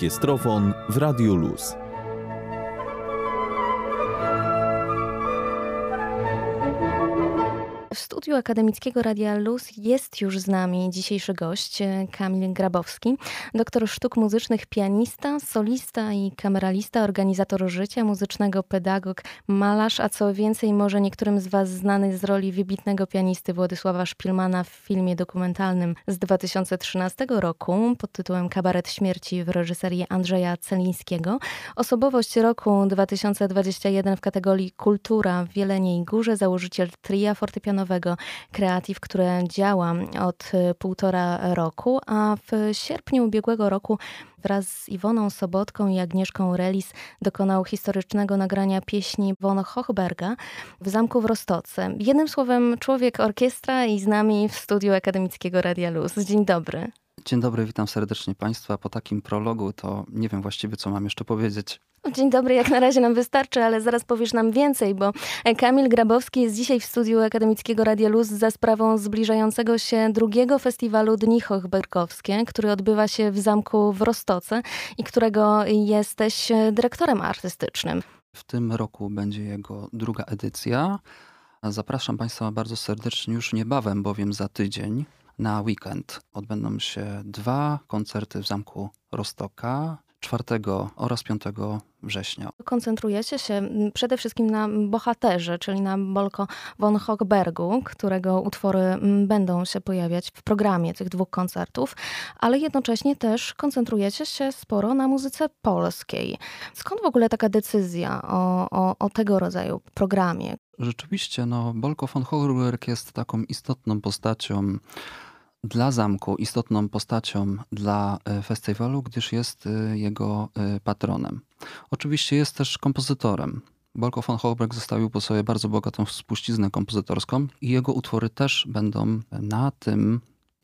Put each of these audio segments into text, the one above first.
Orkiestrofon w Radiu Luz. Studiu akademickiego Radia Luz jest już z nami dzisiejszy gość e, Kamil Grabowski, doktor sztuk muzycznych, pianista, solista i kameralista, organizator życia muzycznego, pedagog, malarz, a co więcej może niektórym z Was znany z roli wybitnego pianisty Władysława Szpilmana w filmie dokumentalnym z 2013 roku pod tytułem Kabaret Śmierci w reżyserii Andrzeja Celińskiego. Osobowość roku 2021 w kategorii Kultura w Jeleniej Górze, założyciel tria fortepianowego nowego Creative, które działa od e, półtora roku, a w sierpniu ubiegłego roku wraz z Iwoną Sobotką i Agnieszką Relis dokonał historycznego nagrania pieśni Von Hochberga w Zamku w Rostoce. Jednym słowem, człowiek orkiestra i z nami w studiu Akademickiego Radia Luz. Dzień dobry. Dzień dobry, witam serdecznie Państwa. Po takim prologu to nie wiem właściwie, co mam jeszcze powiedzieć. Dzień dobry, jak na razie nam wystarczy, ale zaraz powiesz nam więcej, bo Kamil Grabowski jest dzisiaj w studiu Akademickiego Radia Luz za sprawą zbliżającego się drugiego festiwalu Dni Hochbergowskie, który odbywa się w zamku w Rostoce i którego jesteś dyrektorem artystycznym. W tym roku będzie jego druga edycja. Zapraszam Państwa bardzo serdecznie już niebawem, bowiem za tydzień na weekend odbędą się dwa koncerty w zamku Rostoka. 4 oraz 5 września. Koncentrujecie się przede wszystkim na bohaterze, czyli na Bolko von Hochbergu, którego utwory będą się pojawiać w programie tych dwóch koncertów, ale jednocześnie też koncentrujecie się sporo na muzyce polskiej. Skąd w ogóle taka decyzja o, o, o tego rodzaju programie? Rzeczywiście, no, Bolko von Hochberg jest taką istotną postacią dla zamku istotną postacią dla e, festiwalu, gdyż jest e, jego e, patronem. Oczywiście jest też kompozytorem. Bolko von Holberg zostawił po sobie bardzo bogatą spuściznę kompozytorską i jego utwory też będą na tym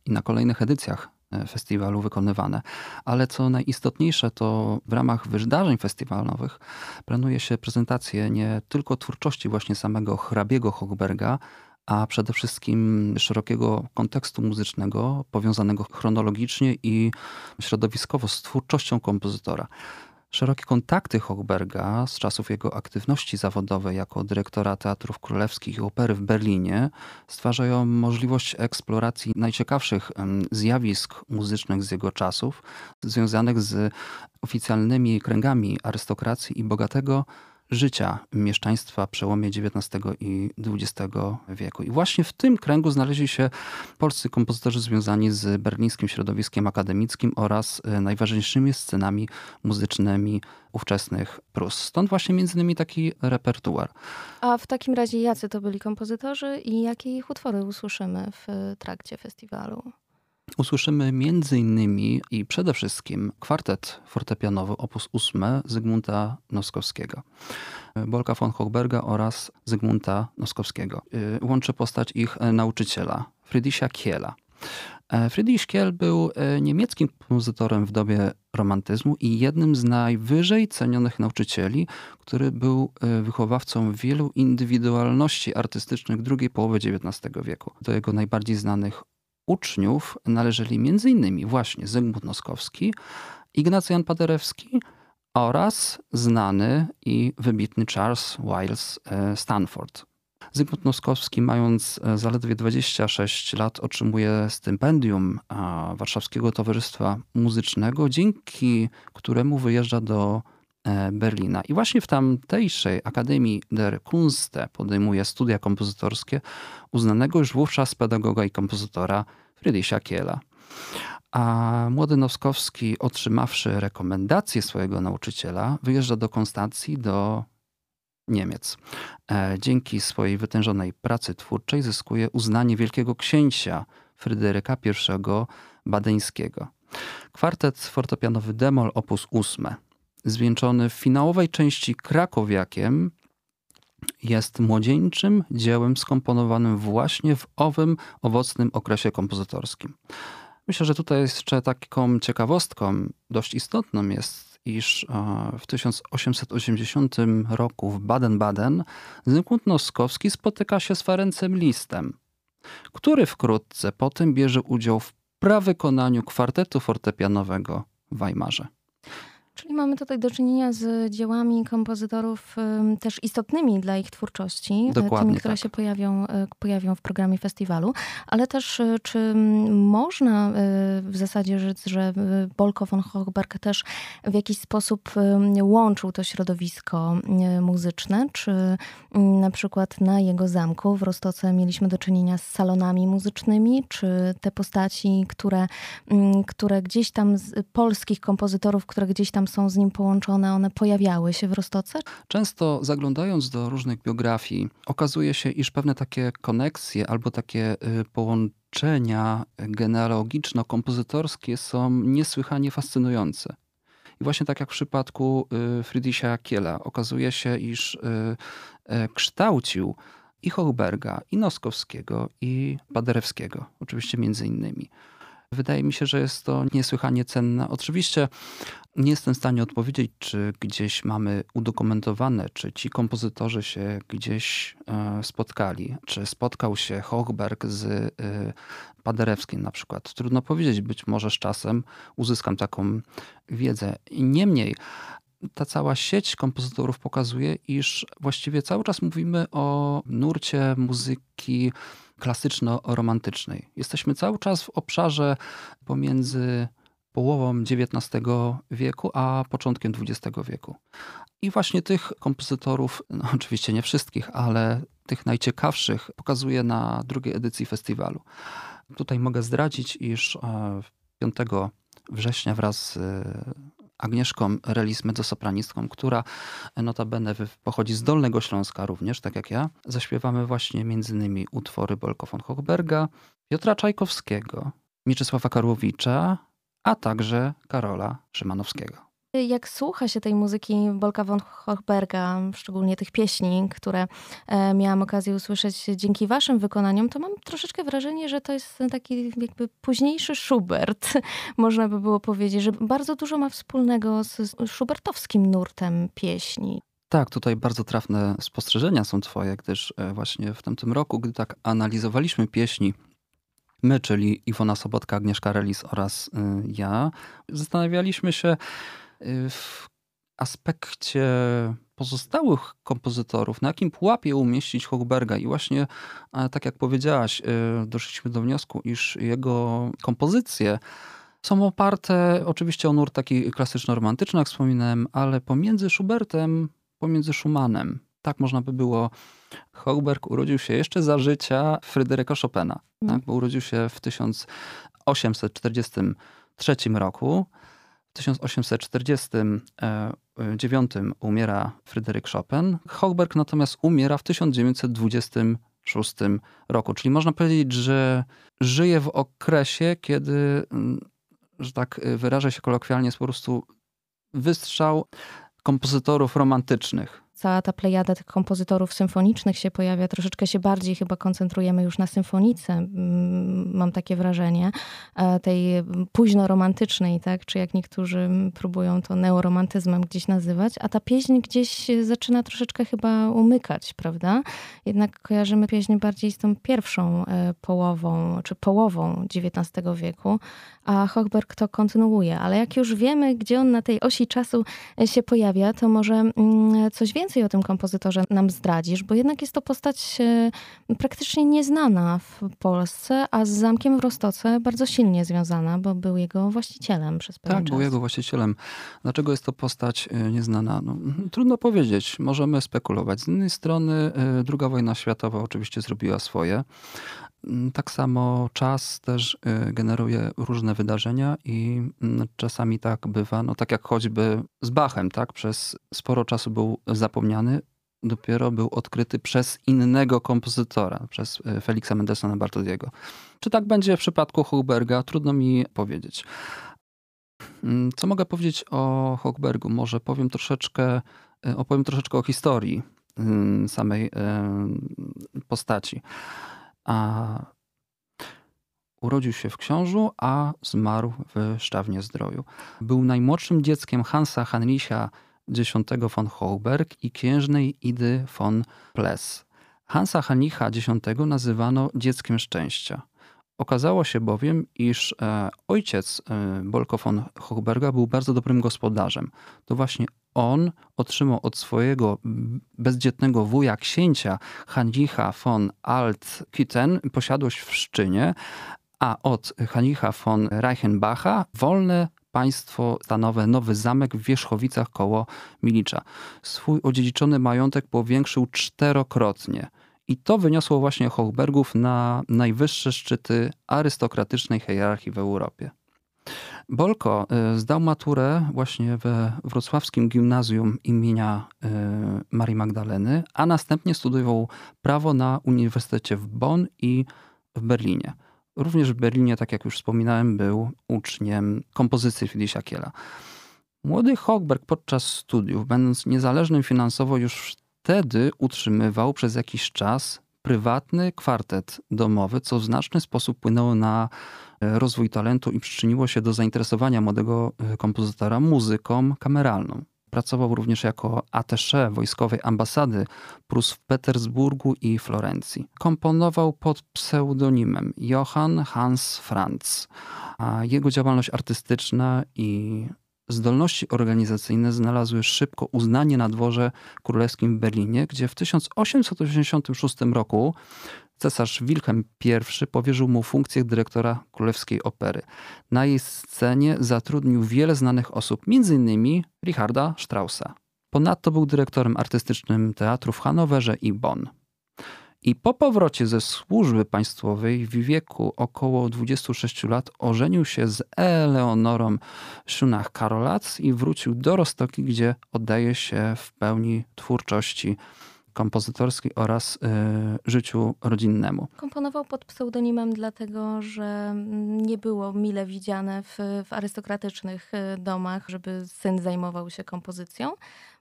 i na kolejnych edycjach festiwalu wykonywane. Ale co najistotniejsze, to w ramach wydarzeń festiwalowych planuje się prezentację nie tylko twórczości właśnie samego hrabiego Hochberga, a przede wszystkim szerokiego kontekstu muzycznego, powiązanego chronologicznie i środowiskowo z twórczością kompozytora. Szerokie kontakty Hochberga z czasów jego aktywności zawodowej jako dyrektora Teatrów Królewskich i Opery w Berlinie stwarzają możliwość eksploracji najciekawszych zjawisk muzycznych z jego czasów, związanych z oficjalnymi kręgami arystokracji i bogatego życia mieszczaństwa przełomie XIX i XX wieku. I właśnie w tym kręgu znaleźli się polscy kompozytorzy związani z berlińskim środowiskiem akademickim oraz e, najważniejszymi scenami muzycznymi ówczesnych Prus. Stąd właśnie między innymi taki repertuar. A w takim razie jacy to byli kompozytorzy i jakie ich utwory usłyszymy w trakcie festiwalu? Usłyszymy innymi i przede wszystkim kwartet fortepianowy op. 8 Zygmunta Noskowskiego. Bolka von Hochberga oraz Zygmunta Noskowskiego. Y, łączy postać ich nauczyciela, Friedricha Kiela. E, Friedrich Kiel był e, niemieckim kompozytorem w dobie romantyzmu i jednym z najwyżej cenionych nauczycieli, który był e, wychowawcą wielu indywidualności artystycznych drugiej połowy XIX wieku. Do jego najbardziej znanych uczniów należeli m.in. właśnie Zygmunt Noskowski, Ignacy Jan Paderewski oraz znany i wybitny Charles Wiles e, Stanford. Zygmunt Noskowski, mając e, zaledwie 26 lat, otrzymuje stypendium Warszawskiego Towarzystwa Muzycznego, dzięki któremu wyjeżdża do E, Berlina. I właśnie w tamtejszej Akademii der Kunste podejmuje studia kompozytorskie uznanego już wówczas pedagoga i kompozytora Friedricha Kiela. A młody Noskowski, otrzymawszy rekomendację swojego nauczyciela, wyjeżdża do Konstancji, do Niemiec. E, dzięki swojej wytężonej pracy twórczej zyskuje uznanie wielkiego księcia Fryderyka I Badeńskiego. Kwartet fortepianowy Demol op. 8 zwieńczony w finałowej części krakowiakiem, jest młodzieńczym dziełem skomponowanym właśnie w owym owocnym okresie kompozytorskim. Myślę, że tutaj jeszcze taką ciekawostką dość istotną jest, iż e, w 1880 roku w Baden-Baden Zygmunt Noskowski spotyka się z Ferencem Listem, który wkrótce potem bierze udział w prawykonaniu kwartetu fortepianowego w Weimarze. Czyli mamy tutaj do czynienia z dziełami kompozytorów też istotnymi dla ich twórczości, e, Dokładnie tymi, które tak. się pojawią, e, pojawią w programie festiwalu, ale też e, czy można w zasadzie rzec, że Bolko von Hochberg też w jakiś sposób łączył to środowisko muzyczne, czy na przykład na jego zamku w Rostoce mieliśmy do czynienia z salonami muzycznymi, czy te postaci, które, które gdzieś tam z polskich kompozytorów, które gdzieś tam są z nim połączone, one pojawiały się w Rostoce? Często zaglądając do różnych biografii, okazuje się, iż pewne takie koneksje albo takie y, połączenia genealogiczno-kompozytorskie są niesłychanie fascynujące. I właśnie tak jak w przypadku y, Friedricha Kiela, okazuje się, iż y, y, kształcił i Hochberga, i Noskowskiego, i Paderewskiego, oczywiście między innymi. Wydaje mi się, że jest to niesłychanie cenne. Oczywiście nie jestem w stanie odpowiedzieć, czy gdzieś mamy udokumentowane, czy ci kompozytorzy się gdzieś e, spotkali, czy spotkał się Hochberg z e, Paderewskim na przykład. Trudno powiedzieć, być może z czasem uzyskam taką wiedzę. Niemniej ta cała sieć kompozytorów pokazuje, iż właściwie cały czas mówimy o nurcie muzyki klasyczno-romantycznej. Jesteśmy cały czas w obszarze pomiędzy połową XIX wieku a początkiem XX wieku. I właśnie tych kompozytorów, no oczywiście nie wszystkich, ale tych najciekawszych pokazuje na drugiej edycji festiwalu. Tutaj mogę zdradzić, iż 5 września wraz Agnieszką Relis, mezzosopranistką, która notabene pochodzi z Dolnego Śląska również, tak jak ja. Zaśpiewamy właśnie m.in. utwory Bolko von Hochberga, Piotra Czajkowskiego, Mieczysława Karłowicza, a także Karola Szymanowskiego. Jak słucha się tej muzyki Bolka von Hochberga, szczególnie tych pieśni, które e, miałam okazję usłyszeć dzięki waszym wykonaniom, to mam troszeczkę wrażenie, że to jest taki jakby późniejszy Schubert, można by było powiedzieć, że bardzo dużo ma wspólnego z schubertowskim nurtem pieśni. Tak, tutaj bardzo trafne spostrzeżenia są twoje, gdyż e, właśnie w tamtym roku, gdy tak analizowaliśmy pieśni my, czyli Iwona Sobotka, Agnieszka Relis oraz ja, zastanawialiśmy się w aspekcie pozostałych kompozytorów, na jakim pułapie umieścić Hochberga. I właśnie, tak jak powiedziałaś, doszliśmy do wniosku, iż jego kompozycje są oparte oczywiście o nurt taki klasyczno-romantyczny, jak wspominałem, ale pomiędzy Schubertem, pomiędzy Schumannem. Tak można by było Hochberg urodził się jeszcze za życia Fryderyka Chopina, mm. tak, bo urodził się w 1843 roku. W 1849 umiera Fryderyk Chopin. Hochberg natomiast umiera w 1926 roku. Czyli można powiedzieć, że żyje w okresie, kiedy, że tak wyrażę się kolokwialnie, jest po prostu wystrzał kompozytorów romantycznych cała ta plejada tych kompozytorów symfonicznych się pojawia. Troszeczkę się bardziej chyba koncentrujemy już na symfonice, mam takie wrażenie, e, tej późno-romantycznej, tak? czy jak niektórzy próbują to neoromantyzmem gdzieś nazywać, a ta pieśń gdzieś zaczyna troszeczkę chyba umykać, prawda? Jednak kojarzymy pieśń bardziej z tą pierwszą e, połową, czy połową XIX wieku, a Hochberg to kontynuuje. Ale jak już wiemy, gdzie on na tej osi czasu się pojawia, to może mm, coś więcej więcej o tym kompozytorze nam zdradzisz, bo jednak jest to postać e, praktycznie nieznana w Polsce, a z zamkiem w Rostoce bardzo silnie związana, bo był jego właścicielem przez pewien tak, czas. był jego właścicielem. Dlaczego jest to postać e, nieznana? No, trudno powiedzieć. Możemy spekulować. Z jednej strony e, II wojna światowa oczywiście zrobiła swoje. Mm, tak samo czas też generuje różne wydarzenia i mm, czasami tak bywa, no tak jak choćby z Bachem, tak? Przez sporo czasu był zapomniany, dopiero był odkryty przez innego kompozytora, przez Feliksa Mendelssohna Bartoldiego. Czy tak będzie w przypadku Hochberga? Trudno mi powiedzieć. Mm, co mogę powiedzieć o Hochbergu? Może powiem troszeczkę, opowiem troszeczkę o historii samej postaci a urodził się w Książu, a zmarł w Szczawnie Zdroju. Był najmłodszym dzieckiem Hansa Heinricha X von Hochberg i księżnej Idy von Pless. Hansa Heinricha X nazywano dzieckiem szczęścia. Okazało się bowiem, iż e, ojciec e, Bolko von Hochberga był bardzo dobrym gospodarzem. To właśnie on otrzymał od swojego bezdzietnego wuja księcia Hanlicha von Alt-Kitten posiadłość w Szczynie, a od Hanlicha von Reichenbacha wolne państwo stanowe Nowy Zamek w Wierzchowicach koło Milicza. Swój odziedziczony majątek powiększył czterokrotnie. I to wyniosło właśnie Hochbergów na najwyższe szczyty arystokratycznej hierarchii w Europie. Bolko y, zdał maturę właśnie we wrocławskim gimnazjum imienia y, Marii Magdaleny, a następnie studiował prawo na Uniwersytecie w Bonn i w Berlinie. Również w Berlinie, tak jak już wspominałem, był uczniem kompozycji Friedricha Kiela. Młody Hochberg podczas studiów, będąc niezależnym finansowo, już wtedy utrzymywał przez jakiś czas prywatny kwartet domowy, co w znaczny sposób wpłynęło na e, rozwój talentu i przyczyniło się do zainteresowania młodego e, kompozytora muzyką kameralną. Pracował również jako attaché wojskowej ambasady Prus w Petersburgu i Florencji. Komponował pod pseudonimem Johann Hans Franz. A jego działalność artystyczna i zdolności organizacyjne znalazły szybko uznanie na dworze królewskim w Berlinie, gdzie w 1886 roku cesarz Wilhelm I powierzył mu funkcję dyrektora Królewskiej Opery. Na jej scenie zatrudnił wiele znanych osób, m.in. Richarda Straussa. Ponadto był dyrektorem artystycznym teatru w Hanowerze i Bonn. I po powrocie ze służby państwowej w wieku około 26 lat ożenił się z Eleonorą Schunach-Karolac i wrócił do Rostoki, gdzie oddaje się w pełni twórczości kompozytorskiej oraz y, życiu rodzinnemu. Komponował pod pseudonimem dlatego, że nie było mile widziane w, w arystokratycznych y, domach, żeby syn zajmował się kompozycją.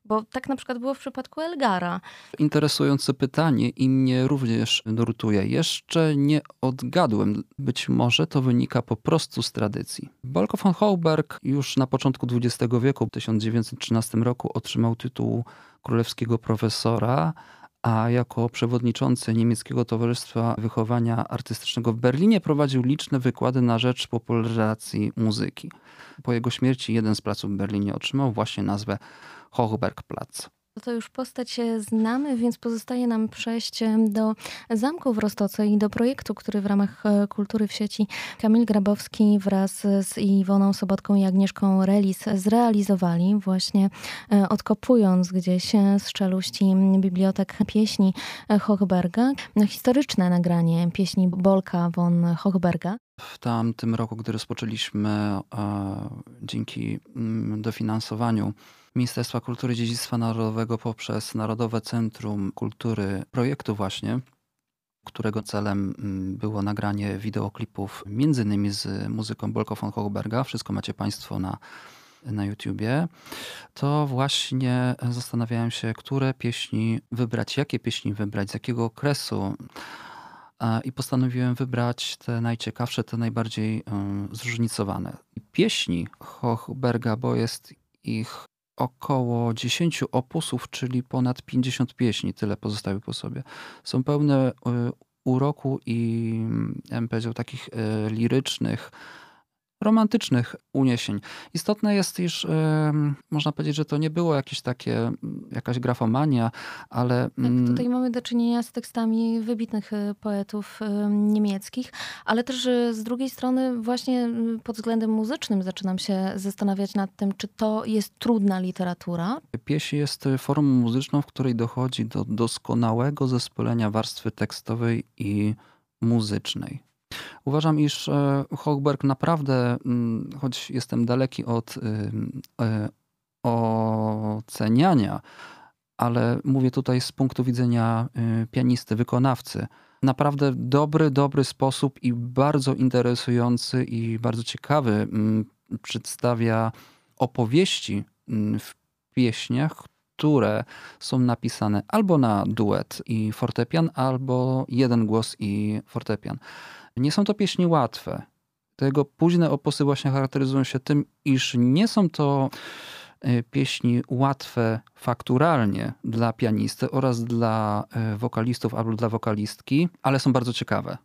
Bo tak na przykład było w przypadku Elgara. Interesujące pytanie i mnie również nurtuje. Jeszcze nie odgadłem. Być może to wynika po prostu z tradycji. Bolko von Hauberg już na początku XX wieku, w 1913 roku, otrzymał tytuł królewskiego profesora, a jako przewodniczący Niemieckiego Towarzystwa Wychowania Artystycznego w Berlinie prowadził liczne wykłady na rzecz popularyzacji muzyki. Po jego śmierci jeden z placów w Berlinie otrzymał właśnie nazwę Hochbergplatz. To już postać znamy, więc pozostaje nam przejść do zamku w Rostoce i do projektu, który w ramach e, Kultury w sieci Kamil Grabowski wraz z Iwoną Sobotką i Agnieszką Relis zrealizowali, właśnie e, odkopując gdzieś e, z czeluści bibliotek pieśni Hochberga. Historyczne nagranie pieśni Bolka von Hochberga. W tamtym roku, gdy rozpoczęliśmy dzięki mm, dofinansowaniu Ministerstwa Kultury i Dziedzictwa Narodowego poprzez Narodowe Centrum Kultury projektu właśnie, którego celem mm, było nagranie wideoklipów między innymi z muzyką Bolko von Hochberga. Wszystko macie Państwo na, na YouTubie. To właśnie zastanawiałem się, które pieśni wybrać, jakie pieśni wybrać, z jakiego okresu. I postanowiłem wybrać te najciekawsze, te najbardziej zróżnicowane. Pieśni Hochberga, bo jest ich około 10 opusów, czyli ponad 50 pieśni, tyle pozostały po sobie. Są pełne y, uroku i, ja bym powiedział, takich y, lirycznych, romantycznych uniesień. Istotne jest, iż można powiedzieć, że to nie było jakieś takie, jakaś grafomania, ale... Tak, tutaj mamy do czynienia z tekstami wybitnych y, poetów niemieckich, ale też y, z drugiej strony właśnie pod względem muzycznym zaczynam się zastanawiać nad tym, czy to jest trudna literatura. Pieśń jest formą muzyczną, w której dochodzi do doskonałego zespolenia warstwy tekstowej i muzycznej. Uważam, iż e, Hochberg naprawdę, mm, choć jestem daleki od e, oceniania, ale mówię tutaj z punktu widzenia y, pianisty, wykonawcy, naprawdę dobry, dobry sposób i bardzo interesujący i bardzo ciekawy mm, przedstawia opowieści mm, w pieśniach, które są napisane albo na duet i fortepian, albo jeden głos i fortepian. Nie są to pieśni łatwe. Tego późne opusy właśnie charakteryzują się tym, iż nie są to e, pieśni łatwe fakturalnie dla pianisty oraz dla e, wokalistów albo dla wokalistki, ale są bardzo ciekawe.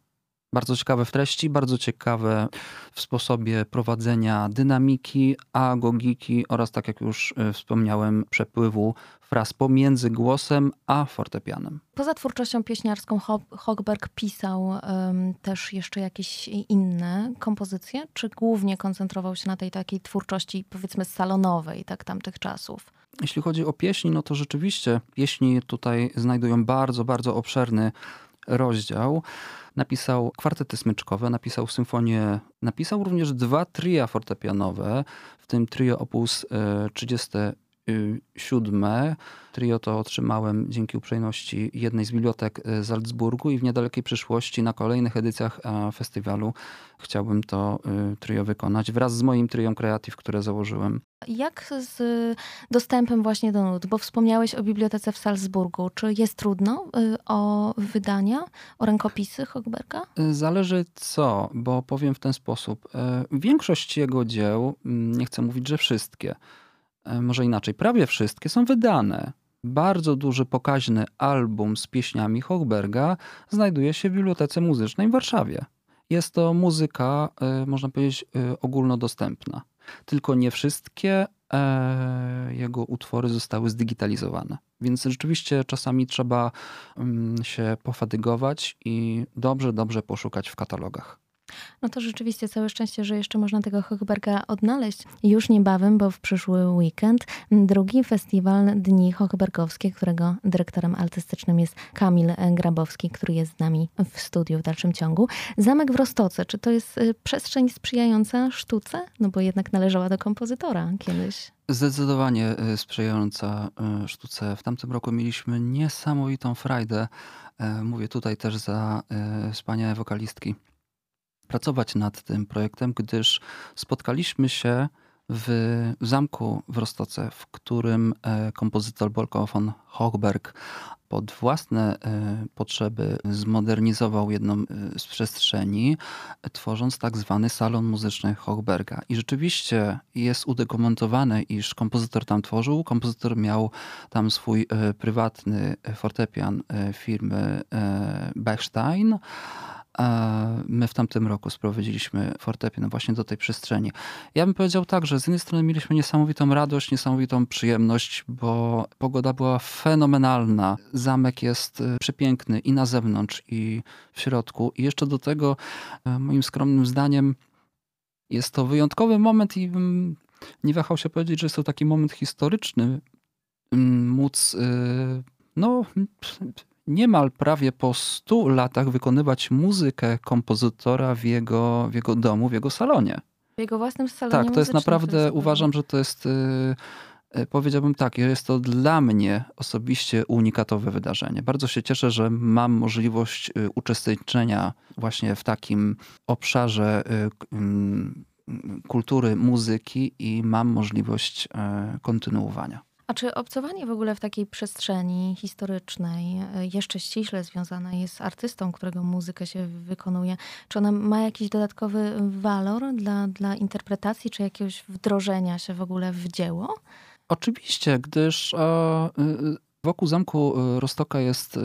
Bardzo ciekawe w treści, bardzo ciekawe w sposobie prowadzenia dynamiki, agogiki oraz, tak jak już e, wspomniałem, przepływu fraz pomiędzy głosem a fortepianem. Poza twórczością pieśniarską Hochberg pisał um, też jeszcze jakieś inne kompozycje, czy głównie koncentrował się na tej takiej twórczości powiedzmy salonowej, tak tamtych czasów? Jeśli chodzi o pieśni, no to rzeczywiście pieśni tutaj znajdują bardzo, bardzo obszerny rozdział. Napisał kwartety smyczkowe, napisał symfonię, napisał również dwa tria fortepianowe, w tym trio opus 37. E, trio to otrzymałem dzięki uprzejmości jednej z bibliotek e, Salzburgu i w niedalekiej przyszłości na kolejnych edycjach festiwalu chciałbym to trio wykonać wraz z moim triom Creative, które założyłem. Jak z dostępem właśnie do nut? Bo wspomniałeś o bibliotece w Salzburgu. Czy jest trudno y, o wydania, o rękopisy Hochberga? Zależy co, bo powiem w ten sposób. Większość jego dzieł, mm, nie chcę mówić, że wszystkie, może inaczej, prawie wszystkie są wydane. Bardzo duży, pokaźny album z pieśniami Hochberga znajduje się w Bibliotece Muzycznej w Warszawie. Jest to muzyka, e, można powiedzieć, ogólnodostępna tylko nie wszystkie e, jego utwory zostały zdigitalizowane. Więc rzeczywiście czasami trzeba mm, się pofadygować i dobrze, dobrze poszukać w katalogach. No to rzeczywiście całe szczęście, że jeszcze można tego Hochberga odnaleźć już niebawem, bo w przyszły weekend drugi festiwal Dni Hochbergowskie, którego dyrektorem artystycznym jest Kamil Grabowski, który jest z nami w studiu w dalszym ciągu. Zamek w Rostoce, czy to jest y, przestrzeń sprzyjająca sztuce? No bo jednak należała do kompozytora kiedyś. Zdecydowanie y, sprzyjająca y, sztuce. W tamtym roku mieliśmy niesamowitą frajdę. E, mówię tutaj też za wspaniałe wokalistki pracować nad tym projektem, gdyż spotkaliśmy się w zamku w Rostoce, w którym e, kompozytor Bolko von Hochberg pod własne e, potrzeby zmodernizował jedną e, z przestrzeni, tworząc tak zwany salon muzyczny Hochberga. I rzeczywiście jest udokumentowane, iż kompozytor tam tworzył. Kompozytor miał tam swój prywatny fortepian firmy Bechstein my w tamtym roku sprowadziliśmy fortepian właśnie do tej przestrzeni. Ja bym powiedział tak, że z jednej strony mieliśmy niesamowitą radość, niesamowitą przyjemność, bo pogoda była fenomenalna. Zamek jest y, przepiękny i na zewnątrz, i w środku. I jeszcze do tego, y, moim skromnym zdaniem, jest to wyjątkowy moment i nie wahał się powiedzieć, że jest to taki moment historyczny, móc y, no, niemal prawie po 100 latach wykonywać muzykę kompozytora w jego, w jego domu, w jego salonie. W jego własnym salonie Tak, to jest naprawdę, uważam, że to jest, yy, powiedziałbym tak, jest to dla mnie osobiście unikatowe wydarzenie. Bardzo się cieszę, że mam możliwość y, uczestniczenia właśnie w takim obszarze yy, kultury, muzyki i mam możliwość kontynuowania. A czy obcowanie w ogóle w takiej przestrzeni historycznej, e, jeszcze ściśle związane jest z artystą, którego muzykę się wykonuje, czy ona ma jakiś dodatkowy walor dla, dla interpretacji, czy jakiegoś wdrożenia się w ogóle w dzieło? Oczywiście, gdyż e, Wokół zamku e, Rostoka jest e,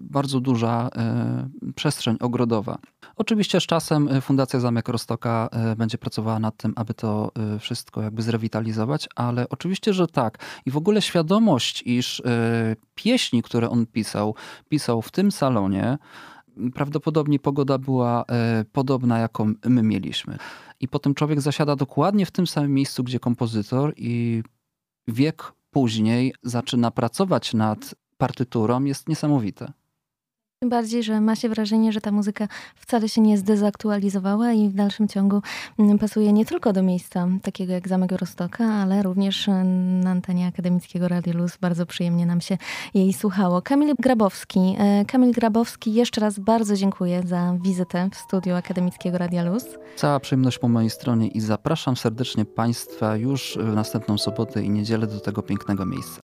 bardzo duża e, przestrzeń ogrodowa. Oczywiście z czasem Fundacja Zamek Rostoka będzie pracowała nad tym, aby to wszystko jakby zrewitalizować, ale oczywiście, że tak. I w ogóle świadomość, iż pieśni, które on pisał, pisał w tym salonie, prawdopodobnie pogoda była podobna, jaką my mieliśmy. I potem człowiek zasiada dokładnie w tym samym miejscu, gdzie kompozytor i wiek później zaczyna pracować nad partyturą, jest niesamowite. Tym bardziej, że ma się wrażenie, że ta muzyka wcale się nie zdezaktualizowała i w dalszym ciągu mm, pasuje nie tylko do miejsca takiego jak Zamek Rostoka, ale również na antenie akademickiego Radio Luz. Bardzo przyjemnie nam się jej słuchało. Kamil Grabowski. E, Kamil Grabowski, jeszcze raz bardzo dziękuję za wizytę w studiu akademickiego Radio Luz. Cała przyjemność po mojej stronie i zapraszam serdecznie Państwa już w następną sobotę i niedzielę do tego pięknego miejsca.